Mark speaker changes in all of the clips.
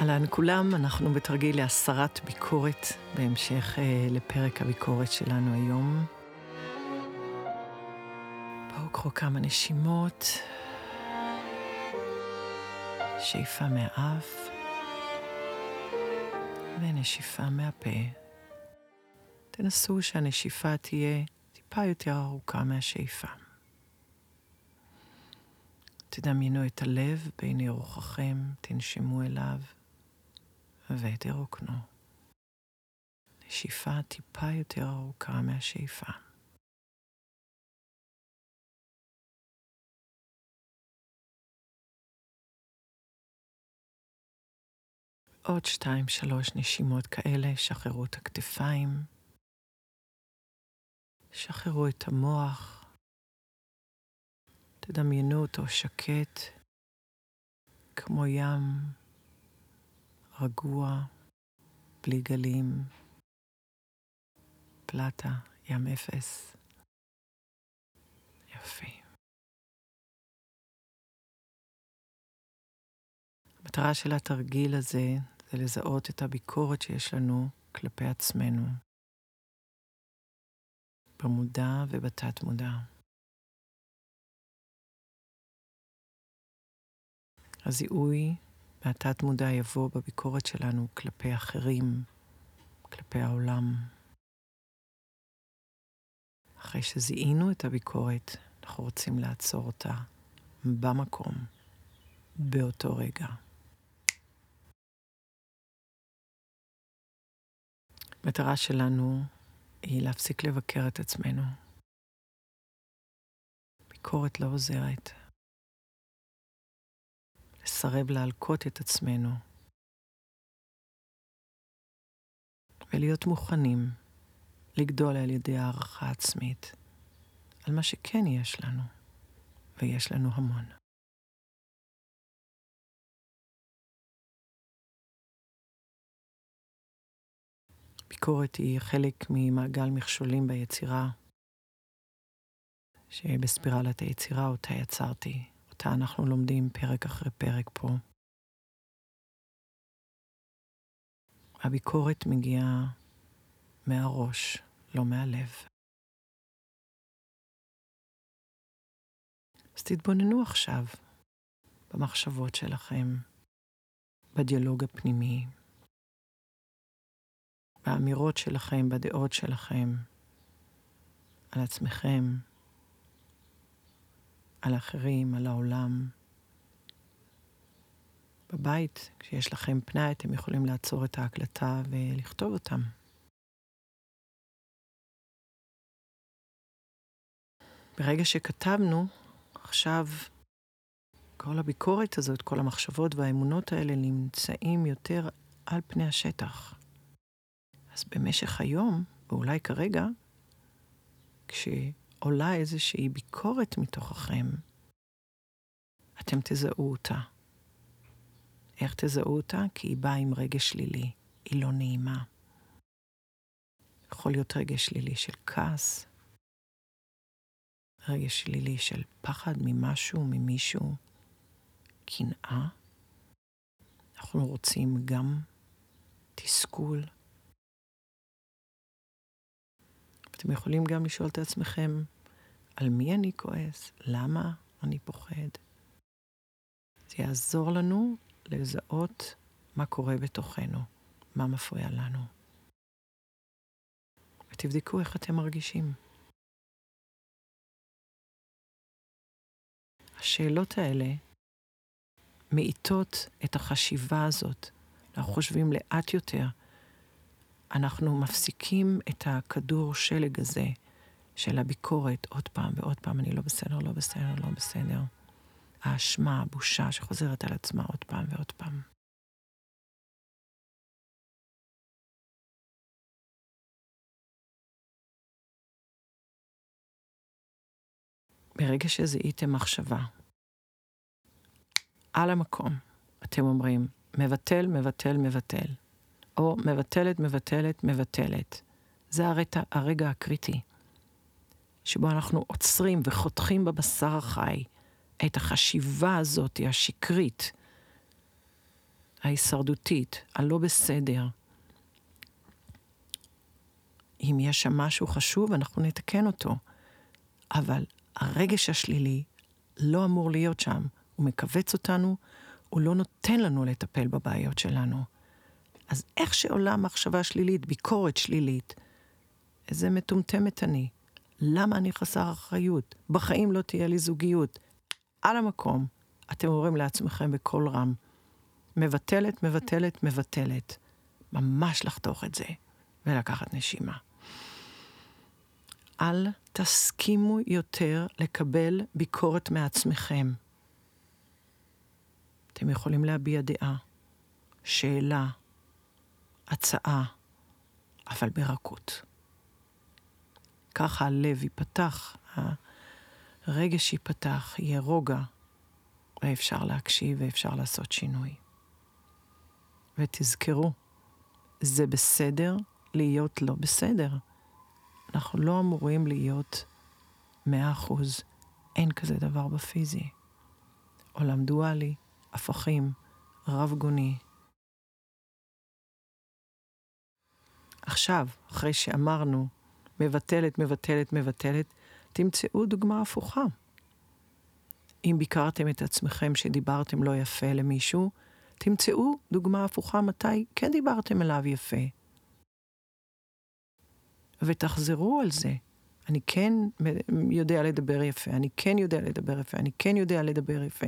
Speaker 1: אהלן כולם, אנחנו בתרגיל להסרת ביקורת בהמשך אה, לפרק הביקורת שלנו היום. בואו קחו כמה נשימות. שאיפה מהאף ונשיפה מהפה. תנסו שהנשיפה תהיה טיפה יותר ארוכה מהשאיפה. תדמיינו את הלב בעיני רוחכם, תנשמו אליו ותרוקנו. נשיפה טיפה יותר ארוכה מהשאיפה. עוד שתיים, שלוש נשימות כאלה, שחררו את הכתפיים, שחררו את המוח, תדמיינו אותו שקט, כמו ים רגוע, בלי גלים, פלטה, ים אפס. יפה. המטרה של התרגיל הזה זה לזהות את הביקורת שיש לנו כלפי עצמנו, במודע ובתת מודע. הזיהוי והתת מודע יבוא בביקורת שלנו כלפי אחרים, כלפי העולם. אחרי שזיהינו את הביקורת, אנחנו רוצים לעצור אותה במקום, באותו רגע. המטרה שלנו היא להפסיק לבקר את עצמנו. ביקורת לא עוזרת. לסרב להלקות את עצמנו ולהיות מוכנים לגדול על ידי הערכה עצמית על מה שכן יש לנו, ויש לנו המון. ביקורת היא חלק ממעגל מכשולים ביצירה, שבספירלת היצירה אותה יצרתי. אותה אנחנו לומדים פרק אחרי פרק פה. הביקורת מגיעה מהראש, לא מהלב. אז תתבוננו עכשיו במחשבות שלכם, בדיאלוג הפנימי, באמירות שלכם, בדעות שלכם, על עצמכם, על אחרים, על העולם. בבית, כשיש לכם פנאי, אתם יכולים לעצור את ההקלטה ולכתוב אותם. ברגע שכתבנו, עכשיו כל הביקורת הזאת, כל המחשבות והאמונות האלה נמצאים יותר על פני השטח. אז במשך היום, ואולי כרגע, כש... עולה איזושהי ביקורת מתוככם, אתם תזהו אותה. איך תזהו אותה? כי היא באה עם רגש שלילי, היא לא נעימה. יכול להיות רגש שלילי של כעס, רגש שלילי של פחד ממשהו, ממישהו, קנאה. אנחנו רוצים גם תסכול, אתם יכולים גם לשאול את עצמכם, על מי אני כועס? למה אני פוחד? זה יעזור לנו לזהות מה קורה בתוכנו, מה מפריע לנו. ותבדקו איך אתם מרגישים. השאלות האלה מאיטות את החשיבה הזאת. אנחנו חושבים לאט יותר, אנחנו מפסיקים את הכדור שלג הזה של הביקורת עוד פעם ועוד פעם, אני לא בסדר, לא בסדר, לא בסדר. האשמה, הבושה שחוזרת על עצמה עוד פעם ועוד פעם. ברגע שזיהיתם מחשבה, על המקום, אתם אומרים, מבטל, מבטל, מבטל. או מבטלת, מבטלת, מבטלת. זה הרגע, הקריטי, שבו אנחנו עוצרים וחותכים בבשר החי את החשיבה הזאת, השקרית, ההישרדותית, הלא בסדר. אם יש שם משהו חשוב, אנחנו נתקן אותו. אבל הרגש השלילי לא אמור להיות שם. הוא מכווץ אותנו, הוא לא נותן לנו לטפל בבעיות שלנו. אז איך שעולה מחשבה שלילית, ביקורת שלילית, איזה מטומטמת אני. למה אני חסר אחריות? בחיים לא תהיה לי זוגיות. על המקום, אתם אומרים לעצמכם בקול רם, מבטלת, מבטלת, מבטלת. ממש לחתוך את זה ולקחת נשימה. אל תסכימו יותר לקבל ביקורת מעצמכם. אתם יכולים להביע דעה, שאלה, הצעה, אבל ברכות. ככה הלב ייפתח, הרגש ייפתח, יהיה רוגע, ואפשר להקשיב ואפשר לעשות שינוי. ותזכרו, זה בסדר להיות לא בסדר. אנחנו לא אמורים להיות מאה אחוז. אין כזה דבר בפיזי. עולם דואלי, הפכים, רב גוני. עכשיו, אחרי שאמרנו, מבטלת, מבטלת, מבטלת, תמצאו דוגמה הפוכה. אם ביקרתם את עצמכם שדיברתם לא יפה למישהו, תמצאו דוגמה הפוכה מתי כן דיברתם אליו יפה. ותחזרו על זה. אני כן יודע לדבר יפה, אני כן יודע לדבר יפה, אני כן יודע לדבר יפה.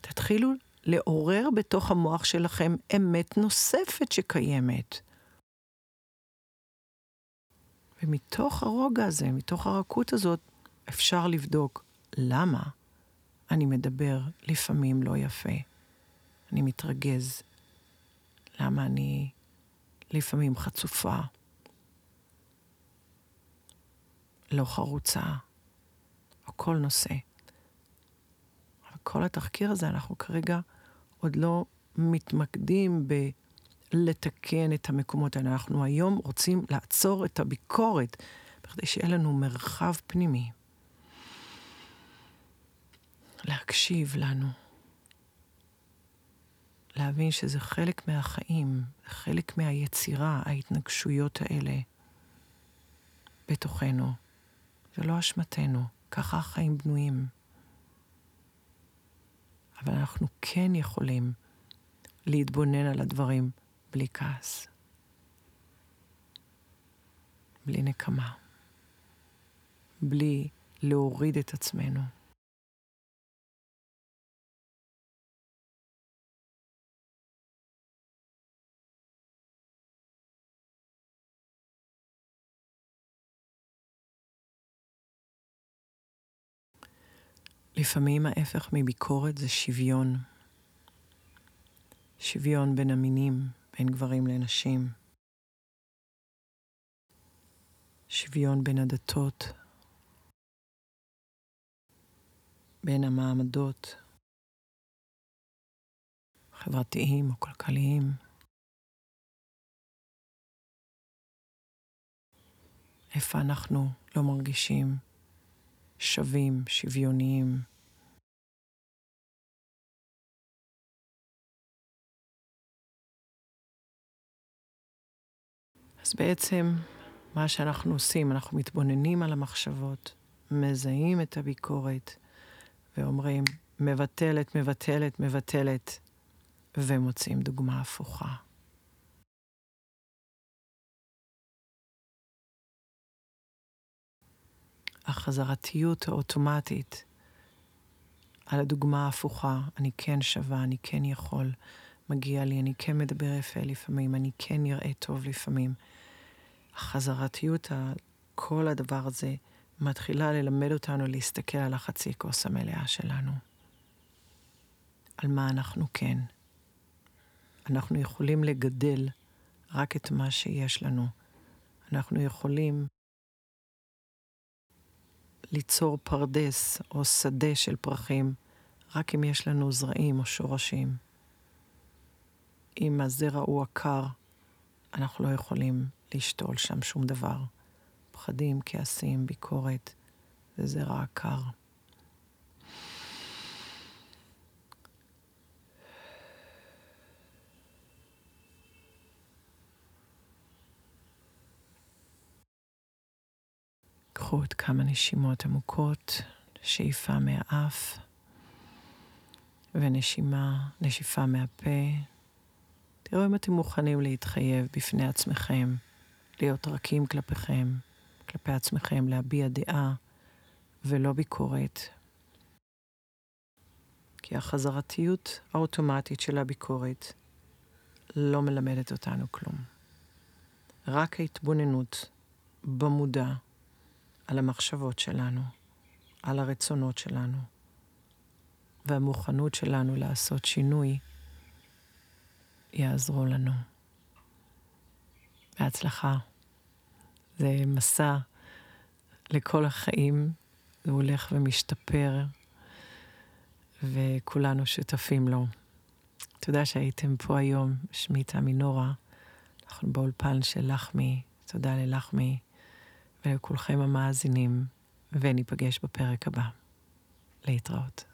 Speaker 1: תתחילו לעורר בתוך המוח שלכם אמת נוספת שקיימת. ומתוך הרוגע הזה, מתוך הרכות הזאת, אפשר לבדוק למה אני מדבר לפעמים לא יפה. אני מתרגז. למה אני לפעמים חצופה. לא חרוצה, או כל נושא. אבל כל התחקיר הזה, אנחנו כרגע עוד לא מתמקדים בלתקן את המקומות האלה. אנחנו היום רוצים לעצור את הביקורת, בכדי שיהיה לנו מרחב פנימי. להקשיב לנו. להבין שזה חלק מהחיים, חלק מהיצירה, ההתנגשויות האלה בתוכנו. זה לא אשמתנו, ככה החיים בנויים. אבל אנחנו כן יכולים להתבונן על הדברים בלי כעס, בלי נקמה, בלי להוריד את עצמנו. לפעמים ההפך מביקורת זה שוויון. שוויון בין המינים, בין גברים לנשים. שוויון בין הדתות, בין המעמדות, חברתיים או כלכליים. איפה אנחנו לא מרגישים שווים, שוויוניים. אז בעצם מה שאנחנו עושים, אנחנו מתבוננים על המחשבות, מזהים את הביקורת ואומרים, מבטלת, מבטלת, מבטלת, ומוצאים דוגמה הפוכה. החזרתיות האוטומטית על הדוגמה ההפוכה, אני כן שווה, אני כן יכול, מגיע לי, אני כן מדבר יפה לפעמים, אני כן נראה טוב לפעמים. החזרתיות, כל הדבר הזה, מתחילה ללמד אותנו להסתכל על החצי כוס המלאה שלנו. על מה אנחנו כן. אנחנו יכולים לגדל רק את מה שיש לנו. אנחנו יכולים ליצור פרדס או שדה של פרחים רק אם יש לנו זרעים או שורשים. אם הזרע הוא עקר, אנחנו לא יכולים לשתול שם שום דבר. פחדים, כעסים, ביקורת, זה זרע עקר. קחו עוד כמה נשימות עמוקות, שאיפה מהאף ונשימה, נשיפה מהפה. תראו אם אתם מוכנים להתחייב בפני עצמכם. להיות רכים כלפיכם, כלפי עצמכם, להביע דעה ולא ביקורת. כי החזרתיות האוטומטית של הביקורת לא מלמדת אותנו כלום. רק ההתבוננות במודע על המחשבות שלנו, על הרצונות שלנו, והמוכנות שלנו לעשות שינוי, יעזרו לנו. בהצלחה. זה מסע לכל החיים, זה הולך ומשתפר, וכולנו שותפים לו. תודה שהייתם פה היום, שמי תמי נורה. אנחנו באולפן של לחמי, תודה ללחמי ולכולכם המאזינים, וניפגש בפרק הבא. להתראות.